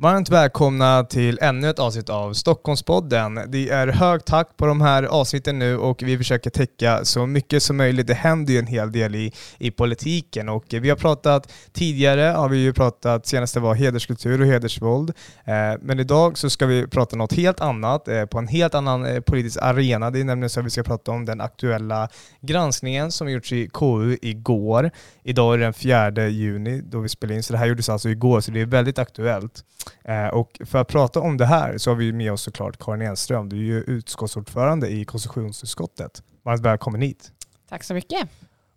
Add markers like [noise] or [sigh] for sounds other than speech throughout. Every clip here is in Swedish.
Varmt välkomna till ännu ett avsnitt av Stockholmspodden. Det är hög takt på de här avsnitten nu och vi försöker täcka så mycket som möjligt. Det händer ju en hel del i, i politiken och vi har pratat tidigare, har vi ju pratat, senast det var hederskultur och hedersvåld. Eh, men idag så ska vi prata något helt annat, eh, på en helt annan eh, politisk arena. Det är nämligen så att vi ska prata om den aktuella granskningen som gjorts i KU igår. Idag är det den 4 juni då vi spelar in, så det här gjordes alltså igår, så det är väldigt aktuellt. Eh, och för att prata om det här så har vi med oss såklart Karin Enström. Du är ju utskottsordförande i konstitutionsutskottet. Varmt välkommen hit. Tack så mycket.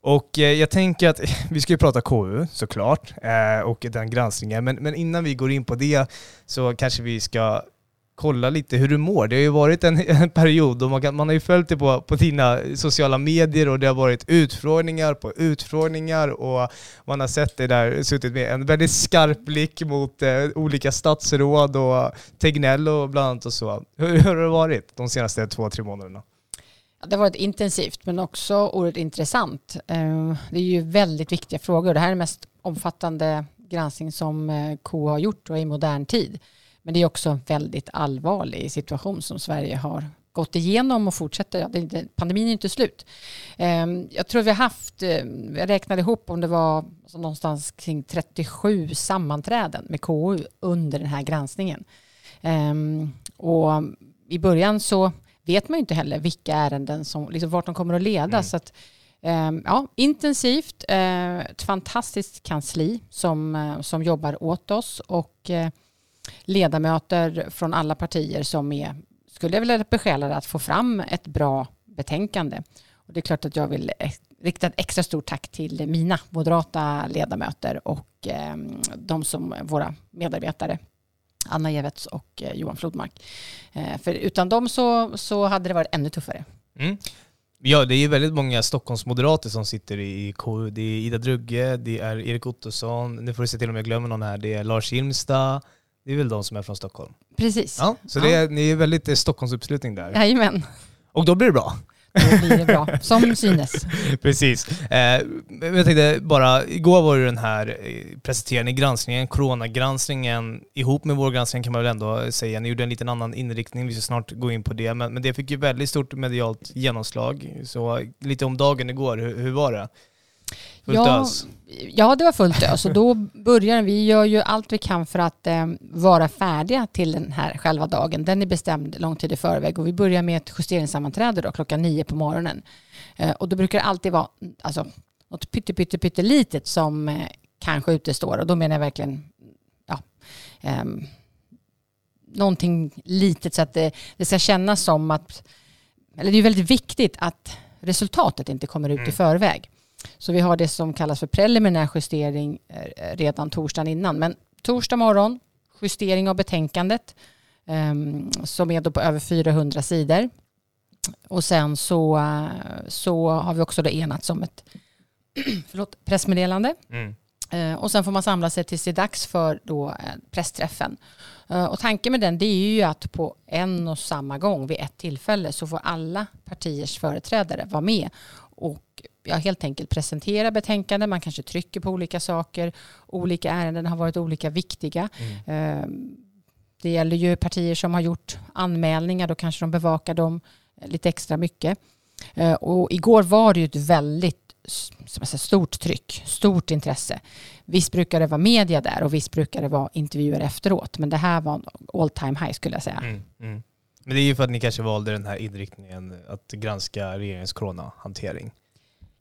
Och eh, jag tänker att [laughs] vi ska ju prata KU såklart eh, och den granskningen. Men, men innan vi går in på det så kanske vi ska kolla lite hur du mår. Det har ju varit en, [laughs] en period och man, kan, man har ju följt det på, på dina sociala medier och det har varit utfrågningar på utfrågningar och man har sett dig där, suttit med en väldigt skarp blick mot eh, olika statsråd och Tegnell och bland annat och så. Hur, hur har det varit de senaste två, tre månaderna? Det har varit intensivt men också oerhört intressant. Eh, det är ju väldigt viktiga frågor. Det här är den mest omfattande granskning som eh, KU har gjort och i modern tid. Men det är också en väldigt allvarlig situation som Sverige har gått igenom och fortsätter. Pandemin är inte slut. Ehm, jag tror vi har haft, eh, jag räknade ihop om det var någonstans kring 37 sammanträden med KU under den här granskningen. Ehm, och i början så vet man ju inte heller vilka ärenden som, liksom vart de kommer att leda. Mm. Så att, ehm, ja, intensivt, eh, ett fantastiskt kansli som, eh, som jobbar åt oss och ledamöter från alla partier som är, skulle jag vilja besjälade att få fram ett bra betänkande. Och det är klart att jag vill rikta ett extra stort tack till mina moderata ledamöter och ehm, de som våra medarbetare Anna Jevets och eh, Johan Flodmark. Eh, för utan dem så, så hade det varit ännu tuffare. Mm. Ja, det är ju väldigt många Stockholmsmoderater som sitter i KU. Det är Ida Drugge, det är Erik Ottosson, nu får du se till om jag glömmer någon här, det är Lars Gilmstad, det är väl de som är från Stockholm? Precis. Ja, så ja. Det är, ni är väldigt eh, Stockholmsuppslutning där. Jajamän. Och då blir det bra. Då blir det bra, som synes. [laughs] Precis. Eh, jag tänkte bara, igår var det den här eh, presenterade ni granskningen, coronagranskningen, ihop med vår granskning kan man väl ändå säga. Ni gjorde en liten annan inriktning, vi ska snart gå in på det, men, men det fick ju väldigt stort medialt genomslag. Så lite om dagen igår, hur, hur var det? Fullt ja, ös? Ja, det var fullt ös och då börjar vi gör ju allt vi kan för att eh, vara färdiga till den här själva dagen. Den är bestämd lång tid i förväg och vi börjar med ett justeringssammanträde då, klockan nio på morgonen. Eh, och då brukar det alltid vara alltså, något pytte, pytte, pytte litet som eh, kanske utestår och då menar jag verkligen ja, eh, någonting litet så att det, det ska kännas som att, eller det är väldigt viktigt att resultatet inte kommer ut mm. i förväg. Så vi har det som kallas för preliminär justering eh, redan torsdagen innan. Men torsdag morgon, justering av betänkandet ehm, som är då på över 400 sidor. Och sen så, eh, så har vi också då enats om ett [clears throat] förlåt, pressmeddelande. Mm. Eh, och sen får man samla sig tills det är dags för då pressträffen. Och tanken med den det är ju att på en och samma gång vid ett tillfälle så får alla partiers företrädare vara med och ja, helt enkelt presentera betänkanden. Man kanske trycker på olika saker. Olika ärenden har varit olika viktiga. Mm. Ehm, det gäller ju partier som har gjort anmälningar. Då kanske de bevakar dem lite extra mycket. Ehm, och igår var det ju ett väldigt stort tryck, stort intresse. Visst brukar det vara media där och visst brukar det vara intervjuer efteråt. Men det här var all time high skulle jag säga. Mm, mm. Men det är ju för att ni kanske valde den här inriktningen att granska regeringens coronahantering.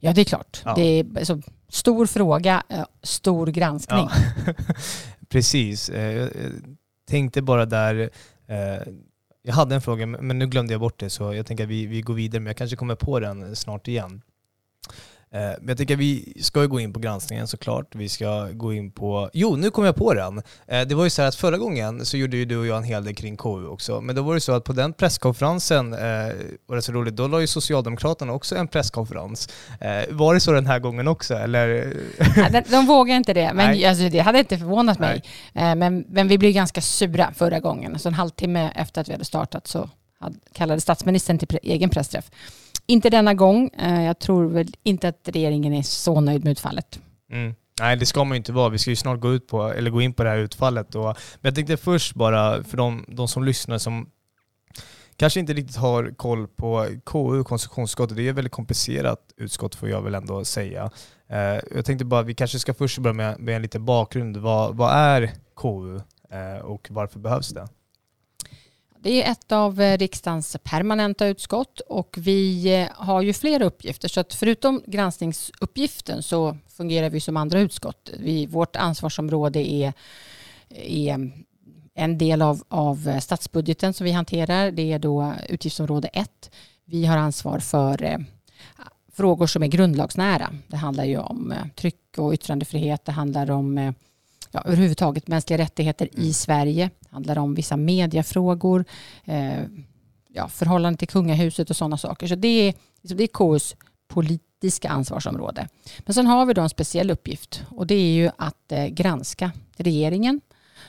Ja, det är klart. Ja. Det är alltså, stor fråga, eh, stor granskning. Ja. [laughs] Precis. Eh, jag tänkte bara där, eh, jag hade en fråga men nu glömde jag bort det så jag tänker att vi, vi går vidare men jag kanske kommer på den snart igen. Eh, men jag tycker vi ska gå in på granskningen såklart. Vi ska gå in på... Jo, nu kom jag på den. Eh, det var ju så här att förra gången så gjorde ju du och jag en hel del kring KU också. Men då var det så att på den presskonferensen, eh, var det så roligt, då la ju Socialdemokraterna också en presskonferens. Var det så den här gången också eller? de, de vågar inte det, men alltså, det hade inte förvånat mig. Men, men vi blev ganska sura förra gången. Så en halvtimme efter att vi hade startat så kallade statsministern till egen pressträff. Inte denna gång. Eh, jag tror väl inte att regeringen är så nöjd med utfallet. Mm. Nej, det ska man ju inte vara. Vi ska ju snart gå, ut på, eller gå in på det här utfallet. Och, men jag tänkte först bara, för de, de som lyssnar som kanske inte riktigt har koll på KU, konstitutionsutskottet. Det är ett väldigt komplicerat utskott får jag väl ändå säga. Eh, jag tänkte bara, vi kanske ska först börja med, med en liten bakgrund. Vad, vad är KU eh, och varför behövs det? Det är ett av eh, riksdagens permanenta utskott och vi eh, har ju flera uppgifter. Så att förutom granskningsuppgiften så fungerar vi som andra utskott. Vi, vårt ansvarsområde är, är en del av, av statsbudgeten som vi hanterar. Det är då utgiftsområde 1. Vi har ansvar för eh, frågor som är grundlagsnära. Det handlar ju om eh, tryck och yttrandefrihet. Det handlar om ja, överhuvudtaget mänskliga rättigheter i mm. Sverige. Det handlar om vissa mediafrågor, eh, ja, förhållande till kungahuset och sådana saker. Så det är, liksom, det är KUs politiska ansvarsområde. Men sen har vi då en speciell uppgift och det är ju att eh, granska regeringen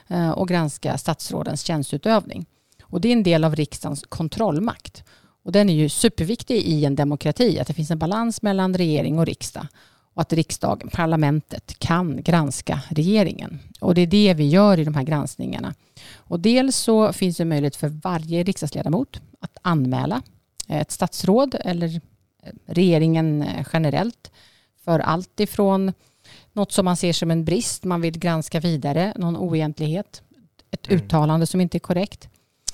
eh, och granska statsrådens tjänstutövning. Och det är en del av riksdagens kontrollmakt. Och den är ju superviktig i en demokrati, att det finns en balans mellan regering och riksdag och att riksdagen, parlamentet, kan granska regeringen. Och det är det vi gör i de här granskningarna. Och dels så finns det möjlighet för varje riksdagsledamot att anmäla ett statsråd eller regeringen generellt för allt ifrån något som man ser som en brist, man vill granska vidare, någon oegentlighet, ett mm. uttalande som inte är korrekt.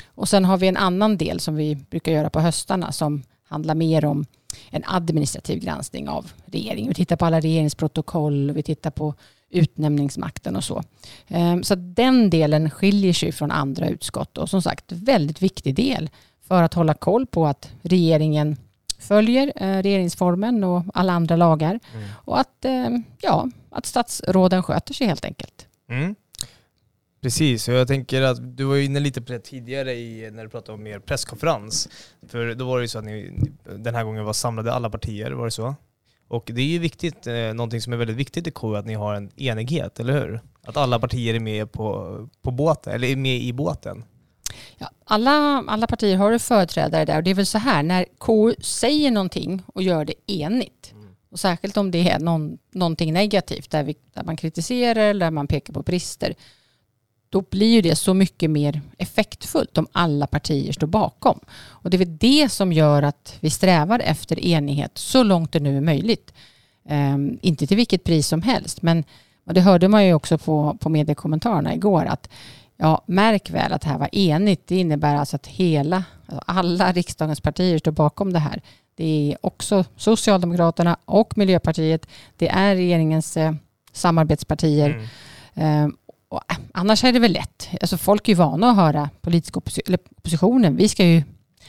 Och sen har vi en annan del som vi brukar göra på höstarna som handlar mer om en administrativ granskning av regeringen. Vi tittar på alla regeringsprotokoll, vi tittar på utnämningsmakten och så. Ehm, så den delen skiljer sig från andra utskott och som sagt väldigt viktig del för att hålla koll på att regeringen följer eh, regeringsformen och alla andra lagar mm. och att, ehm, ja, att statsråden sköter sig helt enkelt. Mm. Precis, och jag tänker att du var inne lite på det tidigare i, när du pratade om er presskonferens. För då var det ju så att ni den här gången var samlade alla partier, var det så? Och det är ju viktigt, eh, någonting som är väldigt viktigt i KU, att ni har en enighet, eller hur? Att alla partier är med på, på båten, eller är med i båten. Ja, alla, alla partier har företrädare där och det är väl så här, när KU säger någonting och gör det enigt, mm. och särskilt om det är någon, någonting negativt, där, vi, där man kritiserar eller där man pekar på brister, då blir det så mycket mer effektfullt om alla partier står bakom. Och det är väl det som gör att vi strävar efter enighet så långt det nu är möjligt. Um, inte till vilket pris som helst, men det hörde man ju också på, på mediekommentarerna igår att ja, märk väl att det här var enigt. Det innebär alltså att hela, alltså alla riksdagens partier står bakom det här. Det är också Socialdemokraterna och Miljöpartiet. Det är regeringens eh, samarbetspartier. Mm. Um, och äh, annars är det väl lätt. Alltså folk är ju vana att höra politisk opposition, oppositionen. Vi ska ju,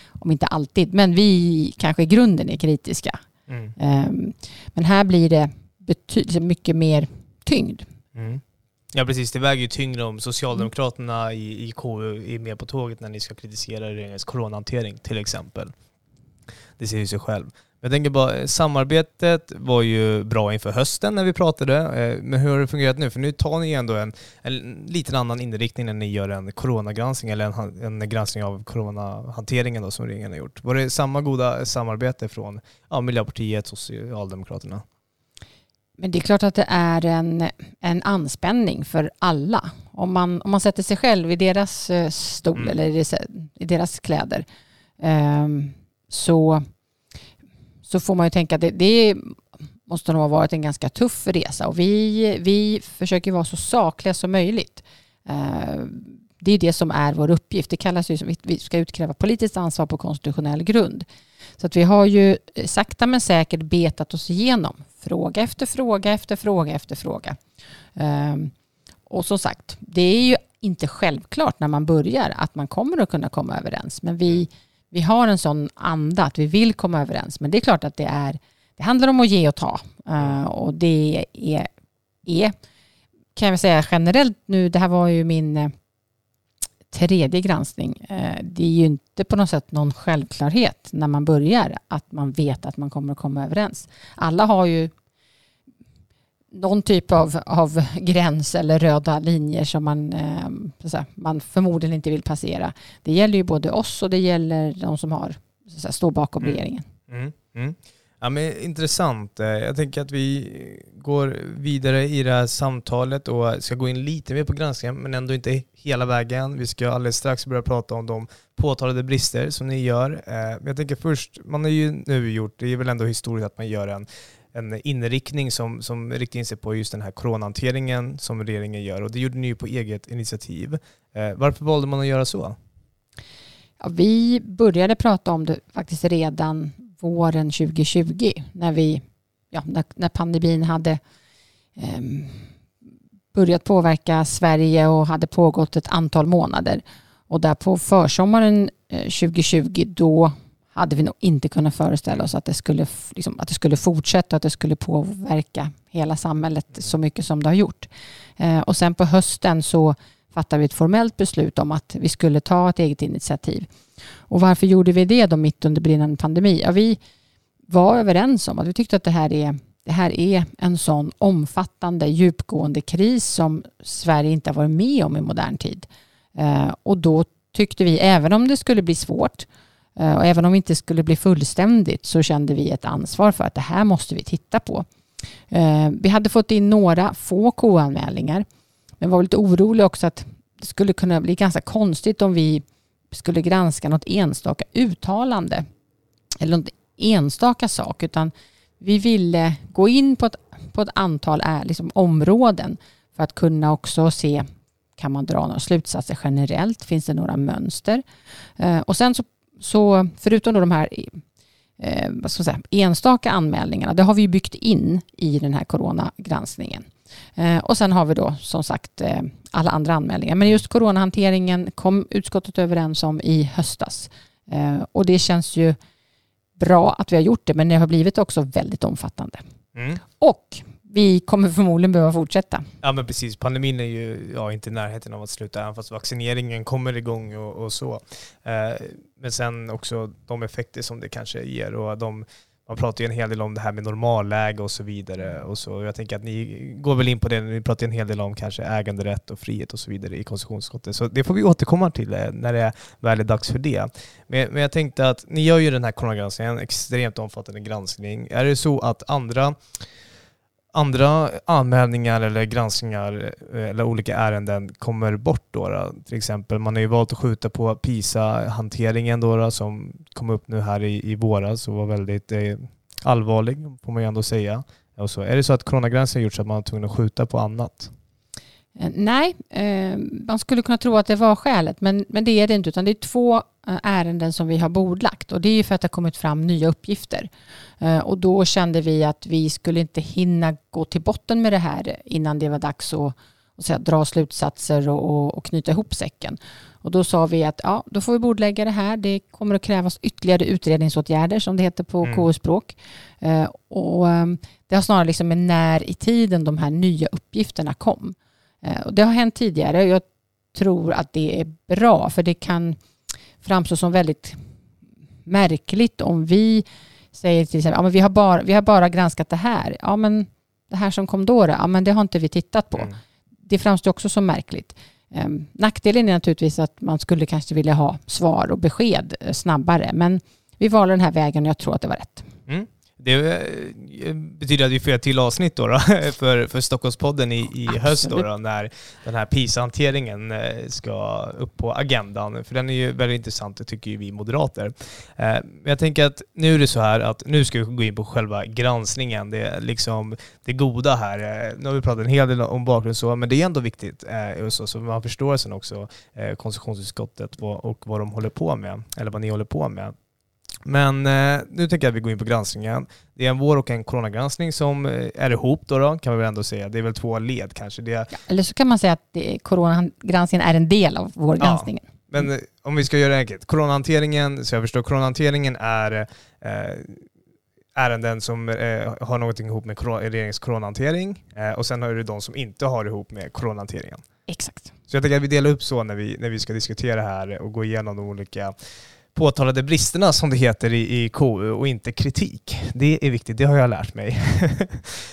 om inte alltid, men vi kanske i grunden är kritiska. Mm. Um, men här blir det betydligt mycket mer tyngd. Mm. Ja precis, det väger ju tyngre om Socialdemokraterna i, i KU är med på tåget när ni ska kritisera regeringens coronahantering till exempel. Det ser ju sig själv. Jag tänker bara, eh, samarbetet var ju bra inför hösten när vi pratade, eh, men hur har det fungerat nu? För nu tar ni ändå en, en liten annan inriktning när ni gör en coronagranskning eller en, en granskning av coronahanteringen då, som regeringen har gjort. Var det samma goda samarbete från ja, Miljöpartiet och Socialdemokraterna? Men det är klart att det är en, en anspänning för alla. Om man, om man sätter sig själv i deras eh, stol mm. eller i deras kläder um, så så får man ju tänka att det, det måste nog ha varit en ganska tuff resa och vi, vi försöker vara så sakliga som möjligt. Eh, det är det som är vår uppgift. Det kallas ju som vi ska utkräva politiskt ansvar på konstitutionell grund. Så att vi har ju sakta men säkert betat oss igenom fråga efter fråga efter fråga efter fråga. Eh, och som sagt, det är ju inte självklart när man börjar att man kommer att kunna komma överens. Men vi vi har en sån anda att vi vill komma överens. Men det är klart att det är, det handlar om att ge och ta. Uh, och det är, är, kan jag säga generellt nu, det här var ju min uh, tredje granskning. Uh, det är ju inte på något sätt någon självklarhet när man börjar att man vet att man kommer att komma överens. Alla har ju någon typ av, av gräns eller röda linjer som man, eh, man förmodligen inte vill passera. Det gäller ju både oss och det gäller de som har, så står bakom mm. regeringen. Mm. Mm. Ja, men intressant. Eh, jag tänker att vi går vidare i det här samtalet och ska gå in lite mer på granskningen men ändå inte hela vägen. Vi ska alldeles strax börja prata om de påtalade brister som ni gör. Eh, men jag tänker först, man har ju nu gjort, det är väl ändå historiskt att man gör en en inriktning som, som riktar in sig på just den här coronahanteringen som regeringen gör och det gjorde ni ju på eget initiativ. Eh, varför valde man att göra så? Ja, vi började prata om det faktiskt redan våren 2020 när, vi, ja, när, när pandemin hade eh, börjat påverka Sverige och hade pågått ett antal månader. Och där på försommaren eh, 2020 då hade vi nog inte kunnat föreställa oss att det skulle, liksom, att det skulle fortsätta, att det skulle påverka hela samhället så mycket som det har gjort. Eh, och sen på hösten så fattade vi ett formellt beslut om att vi skulle ta ett eget initiativ. Och varför gjorde vi det då mitt under brinnande pandemi? Ja, vi var överens om att vi tyckte att det här är det här är en sån omfattande, djupgående kris som Sverige inte har varit med om i modern tid. Eh, och då tyckte vi, även om det skulle bli svårt, Eh, Eh, och även om vi inte skulle bli fullständigt så kände vi ett ansvar för att det här måste vi titta på. Eh, vi hade fått in några få KU-anmälningar men var lite oroliga också att det skulle kunna bli ganska konstigt om vi skulle granska något enstaka uttalande eller något enstaka sak utan vi ville gå in på ett, på ett antal eh, liksom, områden för att kunna också se kan man dra några slutsatser generellt? Finns det några mönster? Och sen så så förutom då de här eh, vad ska säga, enstaka anmälningarna, det har vi byggt in i den här coronagranskningen. Eh, och sen har vi då som sagt eh, alla andra anmälningar. Men just coronahanteringen kom utskottet överens om i höstas. Eh, och det känns ju bra att vi har gjort det, men det har blivit också väldigt omfattande. Mm. Och vi kommer förmodligen behöva fortsätta. Ja men precis, pandemin är ju ja, inte i närheten av att sluta, även fast vaccineringen kommer igång och, och så. Eh, men sen också de effekter som det kanske ger och de man pratar ju en hel del om det här med normalläge och så vidare. Och så. Jag tänker att ni går väl in på det, ni pratar en hel del om kanske äganderätt och frihet och så vidare i konstitutionsutskottet. Så det får vi återkomma till eh, när det väl är dags för det. Men, men jag tänkte att ni gör ju den här coronagranskningen, en extremt omfattande granskning. Är det så att andra andra anmälningar eller granskningar eh, eller olika ärenden kommer bort då, då? Till exempel, man har ju valt att skjuta på PISA-hanteringen då, då, som kom upp nu här i, i våras och var väldigt eh, allvarlig, får man ju ändå säga. Och så. Är det så att coronagränsen gjort så att man var tvungen att skjuta på annat? Eh, nej, eh, man skulle kunna tro att det var skälet, men, men det är det inte, utan det är två ärenden som vi har bordlagt och det är för att det har kommit fram nya uppgifter. Och då kände vi att vi skulle inte hinna gå till botten med det här innan det var dags att, att säga, dra slutsatser och, och, knyta ihop säcken. Och då sa vi att ja, då får vi bordlägga det här. Det kommer att krävas ytterligare utredningsåtgärder som det heter på mm. KU-språk. Och det har snarare liksom med när i tiden de här nya uppgifterna kom. Eh, och det har hänt tidigare. Jag tror att det är bra för det kan framstå som väldigt märkligt om vi säger till exempel, ja, men vi, har bara, vi har bara granskat det här. Ja, men det här som kom då, ja, men det har inte vi tittat på. Mm. Det framstår också som märkligt. Um, nackdelen är naturligtvis att man skulle kanske vilja ha svar och besked eh, snabbare, men vi valde den här vägen och jag tror att det var rätt. Mm. Det eh, betyder att vi får ett till avsnitt då, då [laughs] för, för Stockholmspodden i, i höst då, då, när den här PISA-hanteringen eh, ska upp på agendan. För den är ju väldigt intressant, det tycker ju vi moderater. Eh, men jag tänker att nu är det så här att nu ska vi gå in på själva granskningen. Det är liksom det goda här. Nu har vi pratat en hel del om bakgrund så, men det är ändå viktigt så, så man förstår sen också konstitutionsutskottet och vad de håller på med, eller vad ni håller på med. Men eh, nu tänker jag att vi går in på granskningen. Det är en vår och en coronagranskning som eh, är ihop då, då, kan vi väl ändå säga. Det är väl två led kanske. Det... Ja, eller så kan man säga att det, coronagranskningen är en del av vårgranskningen. Ja, men eh, om vi ska göra det enkelt. Coronahanteringen, så jag förstår, coronahanteringen är, eh, ärenden som eh, har någonting ihop med regeringens coronahantering eh, och sen har du de som inte har ihop med coronahanteringen. Exakt. Så jag tänker att vi delar upp så när vi, när vi ska diskutera här och gå igenom de olika påtalade bristerna som det heter i, i KU och inte kritik. Det är viktigt, det har jag lärt mig. [laughs]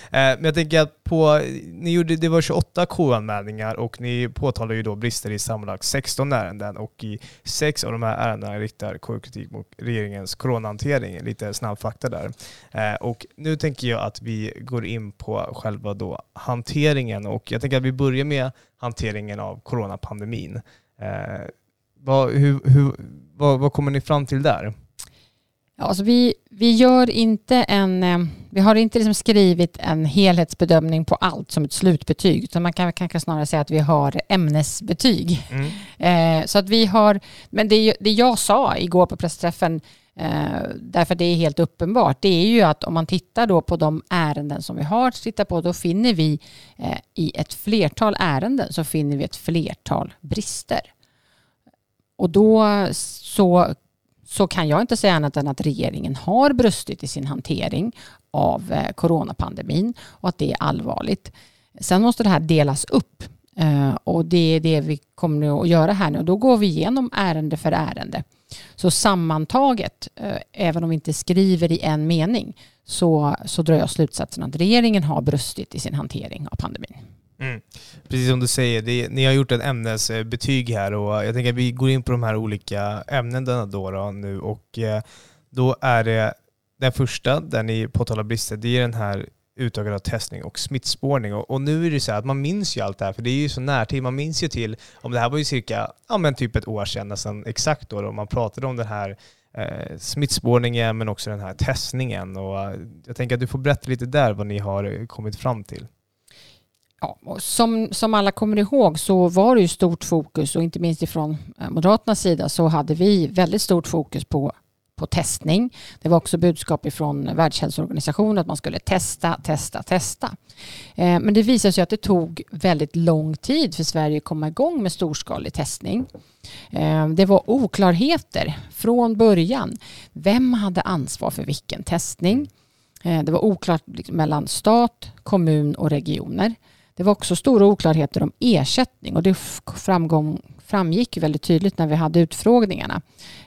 Eh, men jag tänker att på, ni gjorde, det var 28 KU-anmälningar och ni påtalade ju då brister i sammanlagt 16 ärenden och i sex av de här ärendena riktar KU-kritik mot regeringens coronahantering. Lite snabb fakta där. Eh, och nu tänker jag att vi går in på själva då hanteringen och jag tänker att vi börjar med hanteringen av coronapandemin. Eh, vad, hur, hur, vad, vad kommer ni fram till där? Ja, alltså vi, vi, gör inte en, eh, vi har inte liksom skrivit en helhetsbedömning på allt som ett slutbetyg, utan man kan kanske snarare säga att vi har ämnesbetyg. Mm. Eh, så att vi har, men det, det jag sa igår på pressträffen, eh, därför att det är helt uppenbart, det är ju att om man tittar då på de ärenden som vi har tittat på, då finner vi eh, i ett flertal ärenden så finner vi ett flertal brister. Och då så, så kan jag inte säga annat än att regeringen har brustit i sin hantering av eh, coronapandemin och att det är allvarligt. Sen måste det här delas upp eh, och det är det vi kommer att göra här nu. Då går vi igenom ärende för ärende. Så sammantaget, eh, även om vi inte skriver i en mening, så, så drar jag slutsatsen att regeringen har brustit i sin hantering av pandemin. Mm. Precis som du säger, det, ni har gjort ett ämnesbetyg här och jag tänker att vi går in på de här olika ämnena då, då nu och eh, då är det den första där ni påtalar brister, det är den här utökade testning och smittspårning. Och, och, nu är det så här att man minns ju allt det här, för det är ju så närtid. Man minns ju till, om det här var ju cirka, ja men typ ett år sedan nästan exakt då, då man pratade om den här eh, smittspårningen men också den här testningen. Och eh, jag tänker att du får berätta lite där vad ni har eh, kommit fram till. Ja, som, som alla kommer ihåg så var det ju stort fokus och inte minst ifrån eh, Moderaternas sida så hade vi väldigt stort fokus på, på testning. Det var också budskap ifrån Världshälsoorganisationen att man skulle testa, testa, testa. Eh, men det visade sig att det tog väldigt lång tid för Sverige att komma igång med storskalig testning. Eh, det var oklarheter från början. Vem hade ansvar för vilken testning? Eh, det var oklart liksom, mellan stat, kommun och regioner. Det var också stora oklarheter om ersättning och det framgång, framgick väldigt tydligt när vi hade utfrågningarna.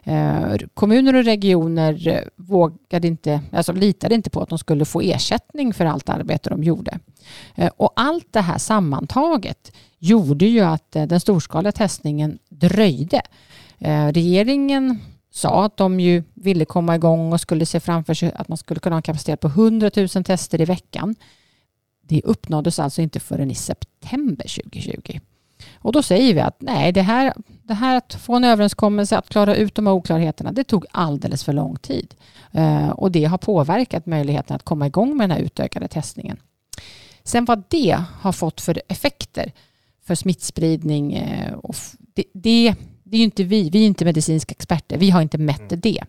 Eh, kommuner och regioner eh, vågade inte, alltså litade inte på att de skulle få ersättning för allt arbete de gjorde. Eh, och allt det här sammantaget gjorde ju att eh, den storskaliga testningen dröjde. Eh, regeringen sa att de ju ville komma igång och skulle se framför sig att man skulle kunna ha en kapacitet på 100 000 tester i veckan. Det uppnåddes alltså inte förrän i september 2020. Och då säger vi att nej, det här, det här att få en överenskommelse, att klara ut de här oklarheterna, det tog alldeles för lång tid. Eh, och det har påverkat möjligheten att komma igång med den här utökade testningen. Sen vad det har fått för effekter för smittspridning, eh, och det, det, det är ju inte vi, vi är inte medicinska experter, vi har inte mätt mm. det.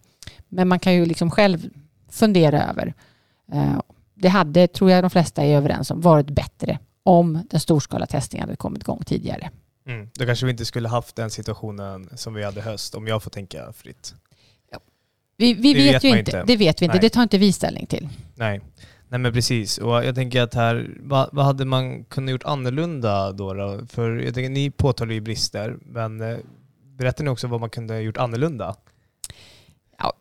Men man kan ju liksom själv fundera över. Det hade, tror jag de flesta är överens om, varit bättre om den storskaliga testningen hade kommit igång tidigare. Mm. Då kanske vi inte skulle haft den situationen som vi hade höst, om jag får tänka fritt. Ja. Vi, vi vet, vet, ju inte. inte. Det vet vi inte. Nej. Det tar inte vi ställning till. Nej. Nej men precis, och jag tänker att här, vad, vad hade man kunnat gjort annorlunda då? då? För jag tänker, ni påtalar ju brister, men eh, berättar ni också vad man kunde ha gjort annorlunda? Ja,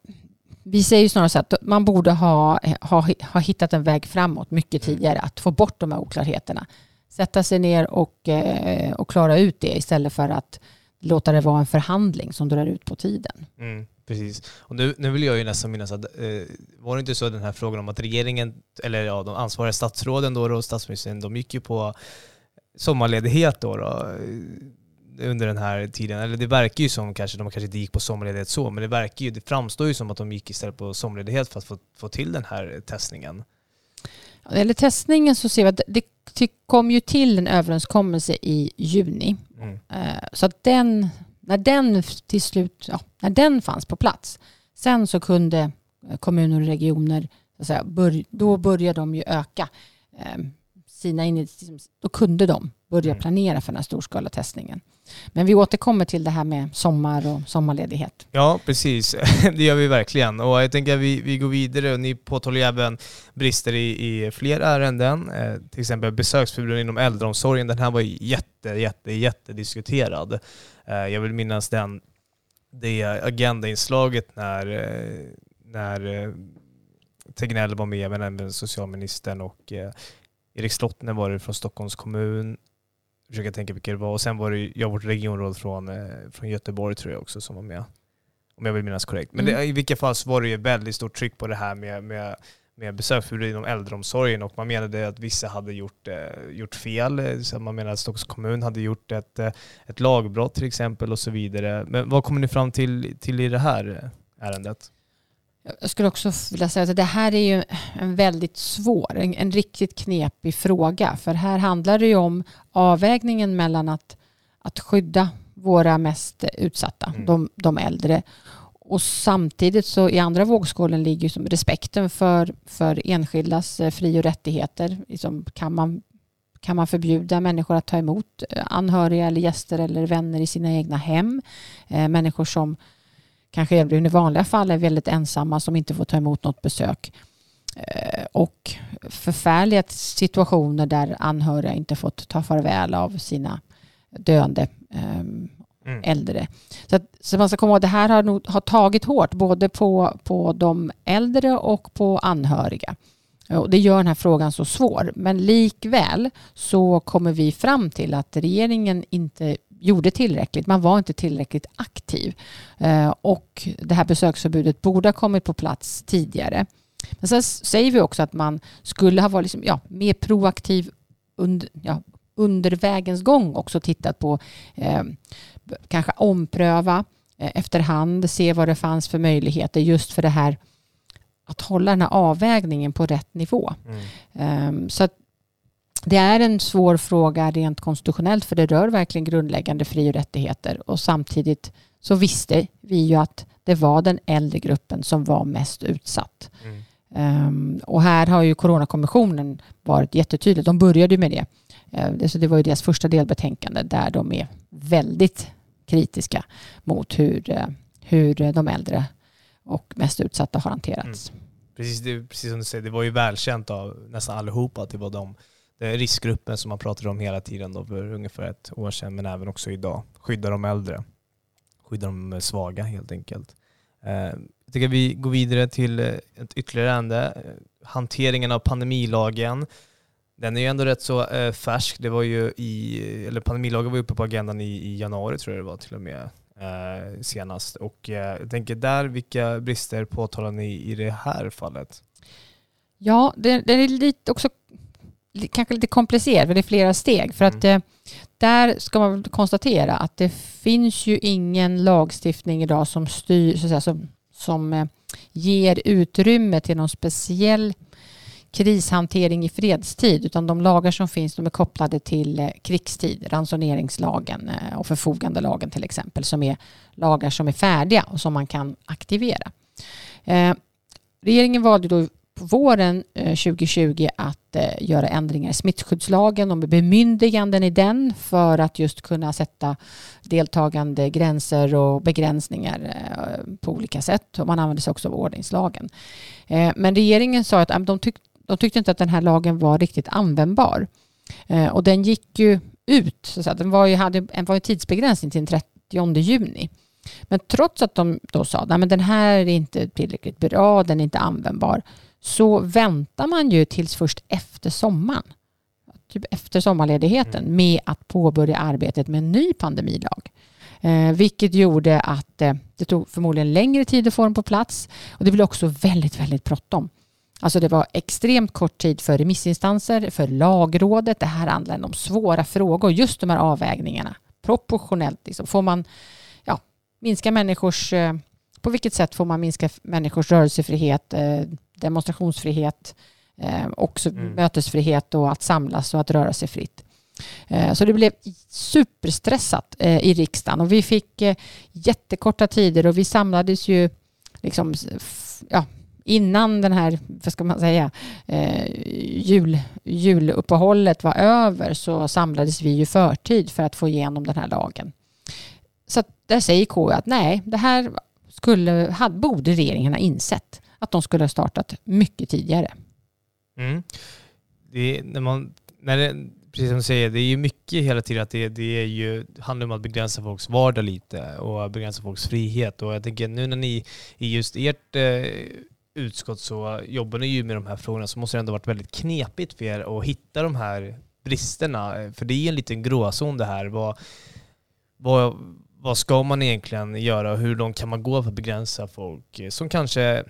vi säger ju snarare så att man borde ha, ha, ha hittat en väg framåt mycket mm. tidigare, att få bort de här oklarheterna. Sätta sig ner och, eh, och klara ut det istället för att låta det vara en förhandling som drar ut på tiden. Mm, precis. Och nu, nu vill jag ju nästan minnas att eh, var det inte så den här frågan om att regeringen, eller ja, de ansvariga statsråden då och statsministern, de gick ju på sommarledighet då, då under den här tiden. Eller det verkar ju som kanske, de kanske inte gick på sommarledighet så, men det verkar ju, det framstår ju som att de gick istället på sommarledighet för att få, få till den här testningen. När det gäller testningen så ser vi att det, det kom ju till en överenskommelse i juni. Mm. Eh, så att den, när den till slut, ja, när den fanns på plats, sen så kunde kommuner och regioner, säga, bör, då började de ju öka eh, sina initiativ, då kunde de börja mm. planera för den här storskaliga testningen. Men vi återkommer till det här med sommar och sommarledighet. Ja, precis. [laughs] Det gör vi verkligen. Och jag tänker att vi, vi går vidare. Ni påtalar även brister i, i fler ärenden. Eh, till exempel besöksförbud inom äldreomsorgen. Den här var jätte, jätte, jätte diskuterad. Eh, jag vill minnas den, det agendainslaget när, eh, när eh, Tegnell var med, men även socialministern och eh, Erik Slottner var det från Stockholms kommun. Jag försöker tänka vilka det var. Och sen var det jag vårt regionråd från, eh, från Göteborg tror jag också som var med. Om jag vill minnas korrekt. Men mm. det, i vilka fall så var det ju väldigt stort tryck på det här med, med, med besöksförbud inom äldreomsorgen och man menade att vissa hade gjort, eh, gjort fel. Så man menade att Stockholms kommun hade gjort ett, eh, ett lagbrott till exempel och så vidare. Men vad kommer ni fram till, till i det här ärendet? Jag skulle också vilja säga att det här är ju en väldigt svår, en, en riktigt knepig fråga. För här handlar det ju om avvägningen mellan att, att skydda våra mest utsatta, mm. de, de äldre. Och samtidigt så i andra vågskålen ligger som respekten för, för enskildas eh, fri och rättigheter. Liksom kan, man, kan man förbjuda människor att ta emot eh, anhöriga eller gäster eller vänner i sina egna hem? Eh, människor som kanske i vanliga fall är väldigt ensamma som inte får ta emot något besök. Eh, och förfärliga situationer där anhöriga inte fått ta farväl av sina döende um, mm. äldre. Så, att, så man ska komma ihåg att det här har, nog, har tagit hårt både på, på de äldre och på anhöriga. Och det gör den här frågan så svår. Men likväl så kommer vi fram till att regeringen inte gjorde tillräckligt. Man var inte tillräckligt aktiv. Eh, och det här besöksförbudet borde ha kommit på plats tidigare. Men sen säger vi också att man skulle ha varit liksom, ja, mer proaktiv under, ja, under vägens gång också tittat på eh, kanske ompröva eh, efterhand, se vad det fanns för möjligheter just för det här att hålla den här avvägningen på rätt nivå. Mm. Um, så det är en svår fråga rent konstitutionellt för det rör verkligen grundläggande fri och rättigheter och samtidigt så visste vi ju att det var den äldre gruppen som var mest utsatt. Mm. Um, och här har ju Coronakommissionen varit jättetydlig. De började med det. Uh, så det var ju deras första delbetänkande där de är väldigt kritiska mot hur, uh, hur de äldre och mest utsatta har hanterats. Mm. Precis, det, precis som du säger, det var ju välkänt av nästan allihopa att det var de Eh, riskgruppen som man pratade om hela tiden då för ungefär ett år sedan, men även också idag. Skydda de äldre. Skydda de eh, svaga helt enkelt. Eh, jag tycker vi går vidare till ett ytterligare ärende. Hanteringen av pandemilagen. Den är ju ändå rätt så färsk. Det var ju i, eller pandemilagen var uppe på agendan i, i januari tror jag det var till och med eh, senast. Och eh, jag tänker där, vilka brister påtalar ni i det här fallet? Ja, det, det är lite också kanske lite komplicerat, för det är flera steg. För att mm. eh, där ska man konstatera att det finns ju ingen lagstiftning idag som styr, så att säga, som, som eh, ger utrymme till någon speciell krishantering i fredstid, utan de lagar som finns de är kopplade till eh, krigstid, ransoneringslagen och förfogandelagen till exempel, som är lagar som är färdiga och som man kan aktivera. Eh, regeringen valde då på våren eh, 2020 att eh, göra ändringar i smittskyddslagen och med bemyndiganden i den för att just kunna sätta deltagande gränser och begränsningar eh, på olika sätt. Och man använder sig också av ordningslagen. Men regeringen sa att de, tyck, de tyckte inte att den här lagen var riktigt användbar. Och den gick ju ut, så att den var ju, hade en var ju tidsbegränsning till den 30 juni. Men trots att de då sa att den här är inte tillräckligt bra, den är inte användbar, så väntar man ju tills först efter sommaren, typ efter sommarledigheten, mm. med att påbörja arbetet med en ny pandemilag. Eh, vilket gjorde att eh, det tog förmodligen längre tid att få den på plats och det blev också väldigt, väldigt bråttom. Alltså det var extremt kort tid för remissinstanser, för lagrådet. Det här handlar om svåra frågor, just de här avvägningarna. Proportionellt, liksom. får man ja, minska människors... Eh, på vilket sätt får man minska människors rörelsefrihet? Eh, demonstrationsfrihet, eh, också mm. mötesfrihet och att samlas och att röra sig fritt. Eh, så det blev superstressat eh, i riksdagen och vi fick jättekorta tider och vi samlades ju liksom, ja, innan den här, vad ska man säga, eh, jul, juluppehållet var över så samlades vi ju förtid för att få igenom den här lagen. Så där säger KU att nej, det här skulle, hade, borde regeringen ha insett att de skulle ha startat mycket tidigare. Mm. Det, när man, när det, precis som du säger, det är ju mycket hela tiden att det, det är ju, handlar om att begränsa folks vardag lite och begränsa folks frihet. Och jag tänker nu när ni i just ert eh, utskott så jobbar ni ju med de här frågorna så måste det ändå varit väldigt knepigt för er att hitta de här bristerna. För det är en liten gråzon det här. Vad, vad, vad ska man egentligen göra och hur långt kan man gå för att begränsa folk som kanske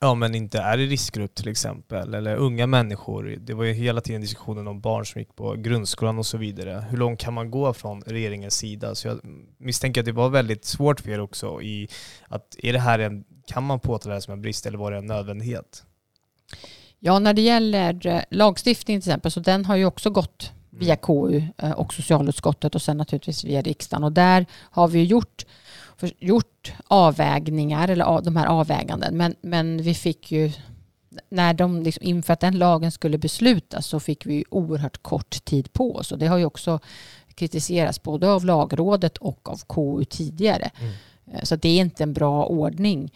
ja, men inte är i riskgrupp till exempel, eller unga människor. Det var ju hela tiden diskussionen om barn som gick på grundskolan och så vidare. Hur långt kan man gå från regeringens sida? Så jag misstänker att det var väldigt svårt för er också i att är det här en, kan man påtala det här som en brist eller var det en nödvändighet? Ja, när det gäller eh, lagstiftning till exempel, så den har ju också gått via mm. KU eh, och socialutskottet och sen naturligtvis via riksdagen. Och där har vi gjort gjort avvägningar, eller de här avväganden, men, men vi fick ju när de, liksom, inför att den lagen skulle beslutas så fick vi oerhört kort tid på oss. Och det har ju också kritiserats både av lagrådet och av KU tidigare. Mm. Eh, så det är inte en bra ordning.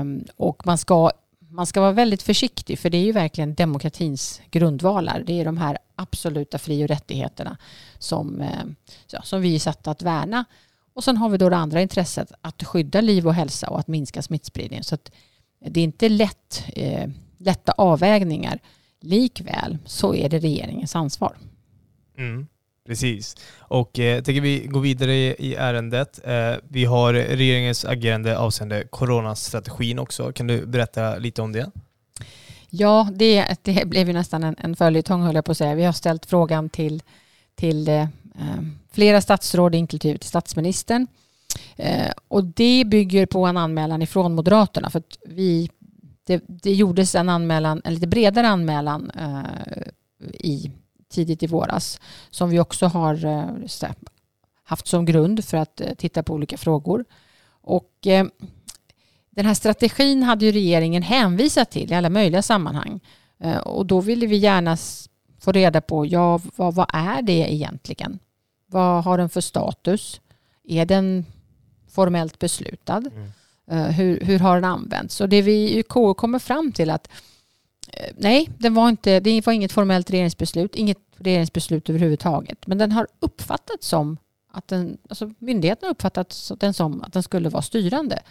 Um, och man ska, man ska vara väldigt försiktig för det är ju verkligen demokratins grundvalar. Det är de här absoluta fri och rättigheterna som, eh, ja, som vi är satta att värna. Och sen har vi då det andra intresset att skydda liv och hälsa och att minska smittspridningen. Så det är inte lätt, eh, lätta avvägningar. Likväl så är det regeringens ansvar. Mm, precis. Och eh, jag tänker vi gå vidare i, i ärendet. Eh, vi har regeringens agerande avseende coronastrategin också. Kan du berätta lite om det? Ja, det, det blev ju nästan en, en följetong höll jag på att säga. Vi har ställt frågan till, till eh, Ehm, flera statsråd, inklusive till statsministern. Ehm, och det bygger på en anmälan ifrån Moderaterna. För att vi, det, det gjordes en anmälan, en lite bredare anmälan eh, i, tidigt i våras som vi också har eh, haft som grund för att eh, titta på olika frågor. Och ehm, den här strategin hade ju regeringen hänvisat till i alla möjliga sammanhang. Och då ville vi gärna få reda på, ja, vad, vad är det egentligen? Vad har den för status? Är den formellt beslutad? Mm. Uh, hur, hur har den använts? Och det vi i KU kommer fram till att uh, nej, den var inte, det var inget formellt regeringsbeslut, inget regeringsbeslut överhuvudtaget. Men den har uppfattats som att den, alltså myndigheten har uppfattat den som att den skulle vara styrande.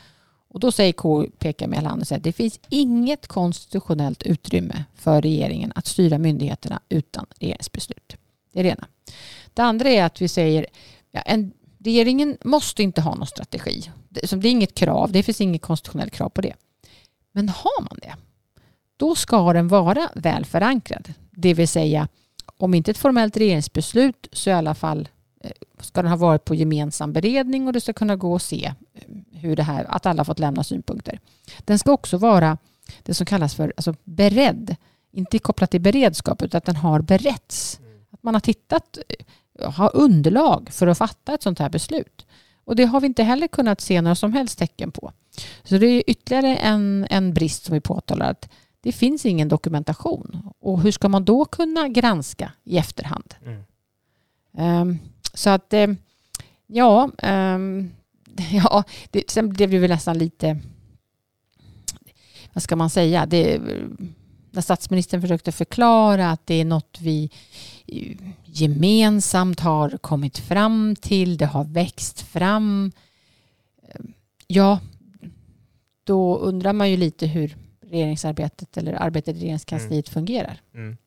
Och då säger KU, pekar med hela handen, att det finns inget konstitutionellt utrymme för regeringen att styra myndigheterna utan regeringsbeslut. Det är det ena. Det andra är att vi säger ja, en, regeringen måste inte ha någon strategi. Det, det är inget krav, det finns inget konstitutionellt krav på det. Men har man det, då ska den vara väl förankrad. Det vill säga, om inte ett formellt regeringsbeslut så i alla fall ska den ha varit på gemensam beredning och det ska kunna gå att se eh, hur det här, att alla fått lämna synpunkter. Den ska också vara det som kallas för alltså beredd, inte kopplat till beredskap utan att den har beretts. Att man har tittat ha underlag för att fatta ett sånt här beslut. Och det har vi inte heller kunnat se några som helst tecken på. Så det är ytterligare en, en brist som vi påtalar att det finns ingen dokumentation. Och hur ska man då kunna granska i efterhand? Mm. Um, så att, um, ja, um, [laughs] ja det, sen blev det väl nästan lite, vad ska man säga, det, när statsministern försökte förklara att det är något vi gemensamt har kommit fram till, det har växt fram. Ja, då undrar man ju lite hur regeringsarbetet eller arbetet i regeringskansliet mm. fungerar. Mm.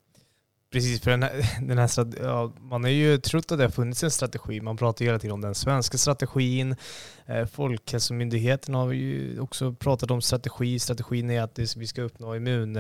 Precis, för den här, [laughs] den här ja, man har ju trott att det har funnits en strategi. Man pratar ju hela tiden om den svenska strategin. Eh, Folkhälsomyndigheten har ju också pratat om strategi. Strategin är att vi ska uppnå immun,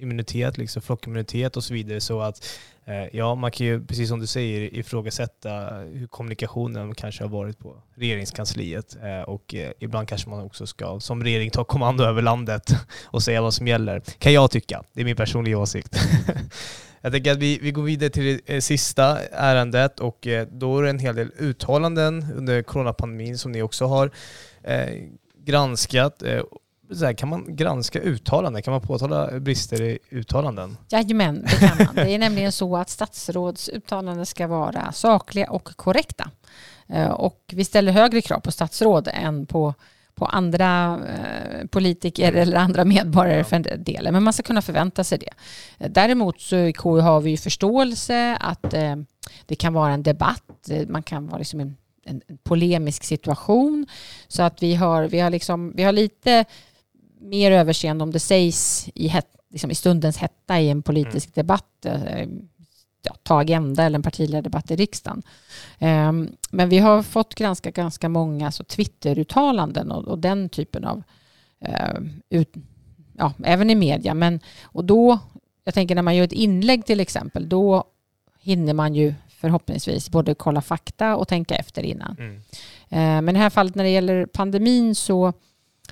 immunitet, liksom flockimmunitet och så vidare. Så att eh, ja, man kan ju, precis som du säger, ifrågasätta hur kommunikationen kanske har varit på regeringskansliet. Eh, och ibland kanske man också ska som regering ta kommando över landet [laughs] och säga vad som gäller. Kan jag tycka. Det är min personliga åsikt. [laughs] Jag tänker att vi, vi går vidare till det eh, sista ärendet och eh, då är det en hel del uttalanden under coronapandemin som ni också har eh, granskat. Eh, så här, kan man granska uttalanden? Kan man påtala brister i uttalanden? Jajamän, det kan man. Det är nämligen så att statsråds uttalanden ska vara sakliga och korrekta. Och vi ställer högre krav på statsråd än på på andra eh, politiker eller andra medborgare för den delen. Men man ska kunna förvänta sig det. Däremot så i KU har vi ju förståelse att eh, det kan vara en debatt. Man kan vara liksom en, en, polemisk situation. Så att vi har, vi har, liksom, vi har lite mer överseende om det sägs i, het, liksom i stundens hetta i en politisk mm. debatt. Ja, ta agenda eller en partiledardebatt i riksdagen. Um, men vi har fått granska ganska många alltså, Twitter-uttalanden och, och, den typen av, uh, ut, ja, även i media. Men, och då, jag tänker när man gör ett inlägg till exempel, då hinner man ju förhoppningsvis både kolla fakta och tänka efter innan. Mm. Uh, men i det här fallet när det gäller pandemin så,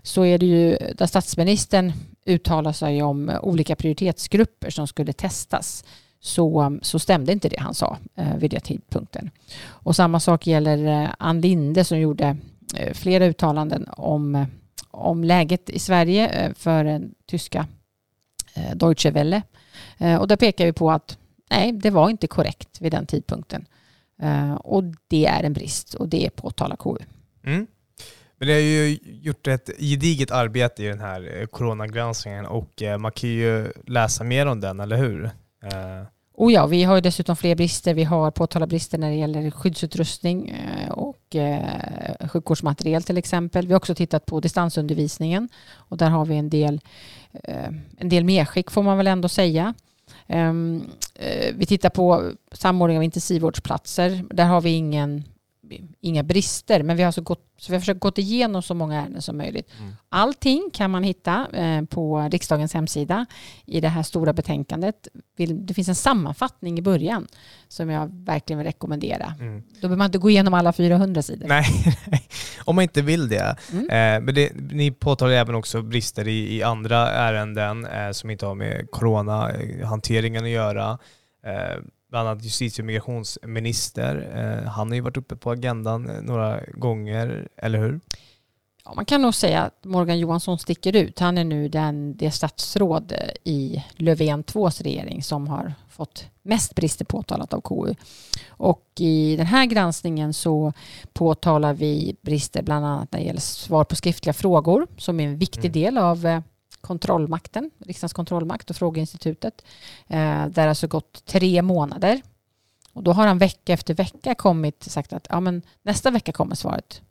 så är det ju där statsministern uttalar sig om olika prioritetsgrupper som skulle testas så, så stämde inte det han sa eh, vid den tidpunkten. Och samma sak gäller eh, Ann Linde som gjorde eh, flera uttalanden om, eh, om läget i Sverige eh, för den tyska eh, Deutsche Welle. Eh, och där pekar vi på att nej, det var inte korrekt vid den tidpunkten. Eh, och det är en brist och det påtalar KU. Mm. Men det har ju gjort ett gediget arbete i den här eh, coronagranskningen och eh, man kan ju läsa mer om den, eller hur? Eh. Oh ja, vi har ju dessutom fler brister. Vi har påtalat brister när det gäller skyddsutrustning eh, och eh, sjukvårdsmateriel till exempel. Vi har också tittat på distansundervisningen och där har vi en del, eh, en del medskick får man väl ändå säga. Ehm, vi tittar på samordning av intensivvårdsplatser. Där har vi ingen inga brister, men vi har, alltså gått, så vi har försökt gå igenom så många ärenden som möjligt. Mm. Allting kan man hitta eh, på riksdagens hemsida i det här stora betänkandet. Det finns en sammanfattning i början som jag verkligen vill rekommendera. Mm. Då behöver man inte gå igenom alla 400 sidor. Nej, om man inte vill det. Mm. Eh, men det, ni påtalar även också brister i, i andra ärenden eh, som inte har med coronahanteringen att göra. Bland annat justitie och migrationsminister. Eh, han har ju varit uppe på agendan eh, några gånger, eller hur? Ja, man kan nog säga att Morgan Johansson sticker ut. Han är nu den, det statsråd eh, i Löfven 2s regering som har fått mest brister påtalat av KU. Och i den här granskningen så påtalar vi brister bland annat när det gäller svar på skriftliga frågor som är en viktig mm. del av kontrollmakten, riksdagens kontrollmakt och frågeinstitutet. Eh, där har alltså gått tre månader. Och då har han vecka efter vecka kommit och sagt att ja, men nästa vecka kommer svaret.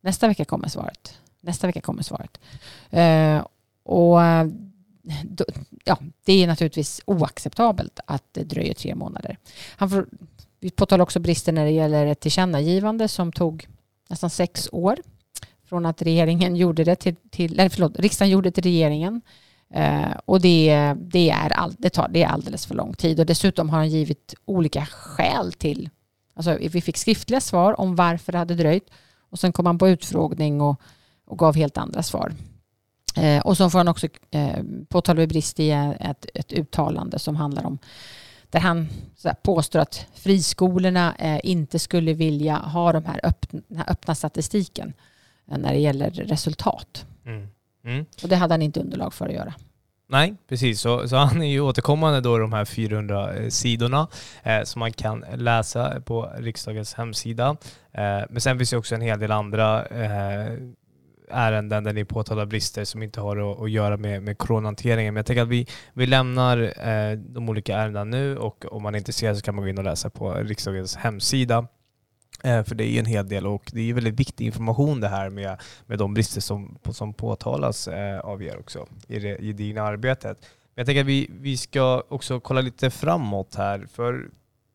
Nästa vecka kommer svaret. Nästa vecka kommer svaret. Eh, och då, ja, det är naturligtvis oacceptabelt att det dröjer tre månader. Han får, vi påtalar också brister när det gäller ett tillkännagivande som tog nästan sex år från att regeringen gjorde det till, till eller förlåt, riksdagen gjorde det till regeringen. Eh, och det, det, är all, det, tar, det är alldeles för lång tid och dessutom har han givit olika skäl till, alltså vi fick skriftliga svar om varför det hade dröjt och sen kom han på utfrågning och, och gav helt andra svar. Eh, och så får han också eh, påtala brist i ett, ett uttalande som handlar om där han påstår att friskolorna eh, inte skulle vilja ha de här öppna, den här öppna statistiken när det gäller resultat. Mm. Mm. Och det hade han inte underlag för att göra. Nej, precis. Så, så han är ju återkommande då de här 400 eh, sidorna eh, som man kan läsa på riksdagens hemsida. Eh, men sen finns det också en hel del andra eh, ärenden där ni påtalar brister som inte har att, att göra med, med coronahanteringen. Men jag tänker att vi, vi lämnar eh, de olika ärendena nu och om man är intresserad så kan man gå in och läsa på riksdagens hemsida. Eh, för det är ju en hel del och det är väldigt viktig information det här med, med de brister som, som påtalas eh, av er också i det gedigna arbetet. Men jag tänker att vi, vi ska också kolla lite framåt här, för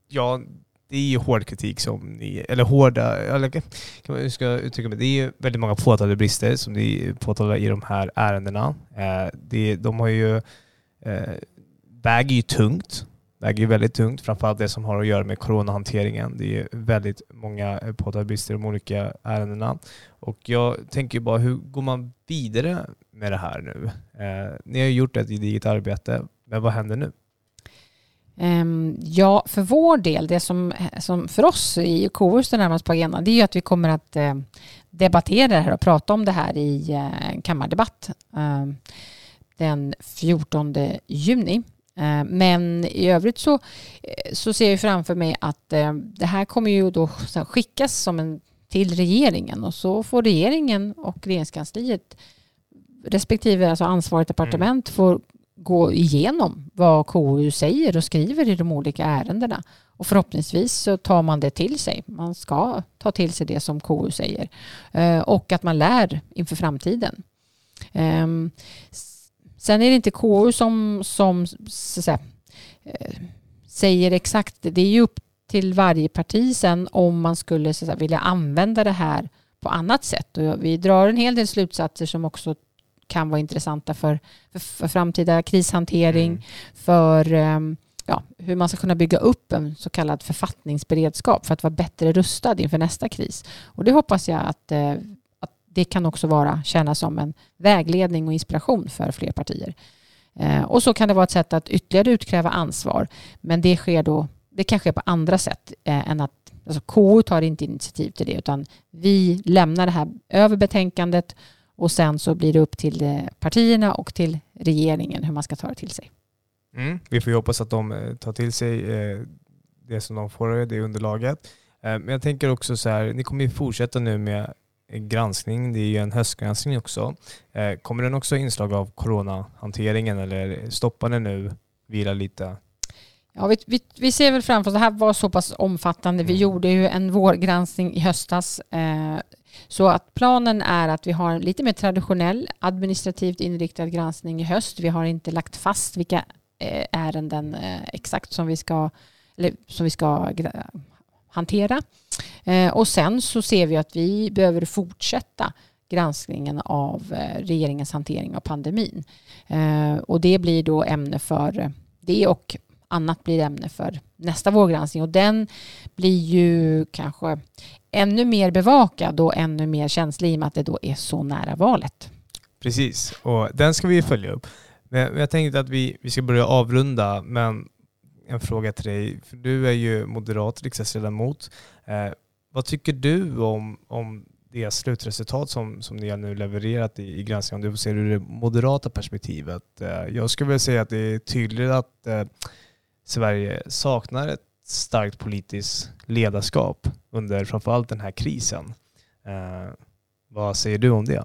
ja, det är ju hård kritik som ni, eller hårda, eller kan man ska uttrycka mig, det är ju väldigt många påtalade brister som ni påtalar i de här ärendena. Eh, det, de har ju, eh, väger ju tungt väger ju väldigt tungt, framförallt det som har att göra med coronahanteringen. Det är väldigt många eh, påtagliga om i de olika ärendena. Och jag tänker bara, hur går man vidare med det här nu? Eh, ni har gjort ett gediget arbete, men vad händer nu? Ehm, ja, för vår del, det som, eh, som för oss i KU står närmast på agendan, det är ju att vi kommer att eh, debattera det här och prata om det här i kammardebatt ehm, den 14 juni. Ehm, men i övrigt så, så ser jag framför mig att det här kommer ju då skickas som en, till regeringen och så får regeringen och regeringskansliet respektive alltså ansvarigt departement mm. får gå igenom vad KU säger och skriver i de olika ärendena. Och förhoppningsvis så tar man det till sig. Man ska ta till sig det som KU säger. Eh, och att man lär inför framtiden. Ehm, sen är det inte KU som, som säga, eh, säger exakt. Det är ju upp till varje parti sen om man skulle säga, vilja använda det här på annat sätt. Och vi drar en hel del slutsatser som också kan vara intressanta för, för, för framtida krishantering, mm. för um, ja, hur man ska kunna bygga upp en så kallad författningsberedskap för att vara bättre rustad inför nästa kris. Och det hoppas jag att, eh, att det kan också vara, tjäna som en vägledning och inspiration för fler partier. Eh, och så kan det vara ett sätt att ytterligare utkräva ansvar. Men det sker då, det kan ske på andra sätt eh, än att Alltså KU tar inte initiativ till det utan vi lämnar det här över betänkandet och sen så blir det upp till eh, partierna och till regeringen hur man ska ta det till sig. Mm. Vi får ju hoppas att de tar till sig det som de får, det underlaget. Men jag tänker också så här, ni kommer ju fortsätta nu med granskning. Det är ju en höstgranskning också. Kommer den också inslag av coronahanteringen eller stoppar den nu, vila lite? Ja, vi, vi, vi, ser väl framför oss, det här var så pass omfattande. Vi mm. gjorde ju en vårgranskning i höstas. Eh, så att planen är att vi har en lite mer traditionell administrativt inriktad granskning i höst. Vi har inte lagt fast vilka eh, ärenden eh, exakt som vi ska, eller som vi ska hantera. Eh, och sen så ser vi att vi behöver fortsätta granskningen av eh, regeringens hantering av pandemin. Eh, och det blir då ämne för det och annat blir ämne för nästa vårgranskning och den blir ju kanske ännu mer bevakad och ännu mer känslig i och med att det då är så nära valet. Precis, och den ska vi följa upp. Men jag tänkte att vi, vi ska börja avrunda, men en fråga till dig. För du är ju moderat riksdagsledamot. Eh, vad tycker du om, om det slutresultat som, som ni har nu levererat i, i granskningen? Om du ser ur det moderata perspektivet. Eh, jag skulle vilja säga att det är tydligt att eh, Sverige saknar ett starkt politiskt ledarskap under framförallt den här krisen. Eh, vad säger du om det?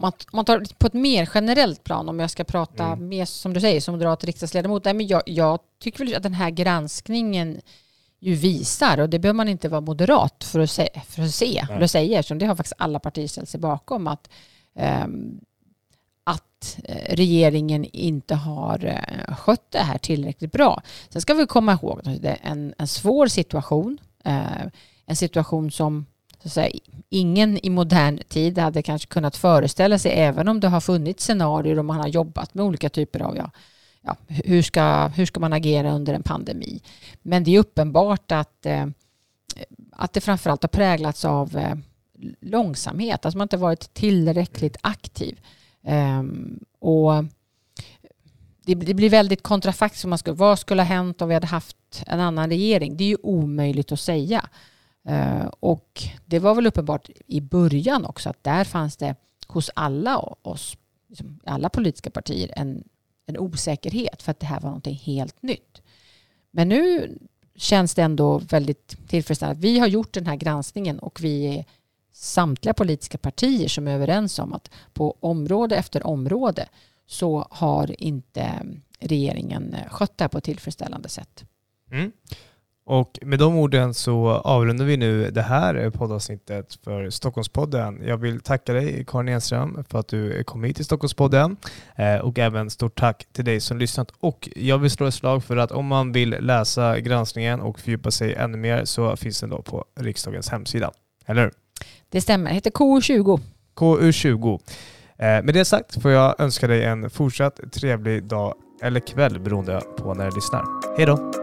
Man, man tar på ett mer generellt plan, om jag ska prata mm. mer som du säger som moderat riksdagsledamot. Nej, men jag, jag tycker väl att den här granskningen ju visar, och det behöver man inte vara moderat för att se, för att se eller säga, eftersom det har faktiskt alla partier ställt sig bakom, att um, att eh, regeringen inte har eh, skött det här tillräckligt bra. Sen ska vi komma ihåg att det är en, en svår situation. Eh, en situation som så att säga, ingen i modern tid hade kanske kunnat föreställa sig även om det har funnits scenarier och man har jobbat med olika typer av ja, ja, hur, ska, hur ska man agera under en pandemi. Men det är uppenbart att, att det framförallt har präglats av långsamhet, alltså man inte varit tillräckligt aktiv. Um, och det, det, blir väldigt kontrafaktiskt. Man skulle, vad skulle ha hänt om vi hade haft en annan regering? Det är ju omöjligt att säga. Eh, och det var väl uppenbart i början också att där fanns det hos alla oss, liksom alla politiska partier, en, en osäkerhet för att det här var någonting helt nytt. Men nu känns det ändå väldigt tillfredsställande. Vi har gjort den här granskningen och vi är samtliga politiska partier som är överens om att på område efter område så har inte regeringen eh, skött det här på ett tillfredsställande sätt. Mm. Och med de orden så avrundar vi nu det här poddavsnittet för Stockholmspodden. Jag vill tacka dig Karin Enström för att du kom hit till Stockholmspodden eh, och även stort tack till dig som lyssnat. Och jag vill slå ett slag för att om man vill läsa granskningen och fördjupa sig ännu mer så finns den då på riksdagens hemsida. Eller hur? Det stämmer, det heter KU20. KU20. Eh, med det sagt får jag önska dig en fortsatt trevlig dag eller kväll beroende på när du lyssnar. Hej då!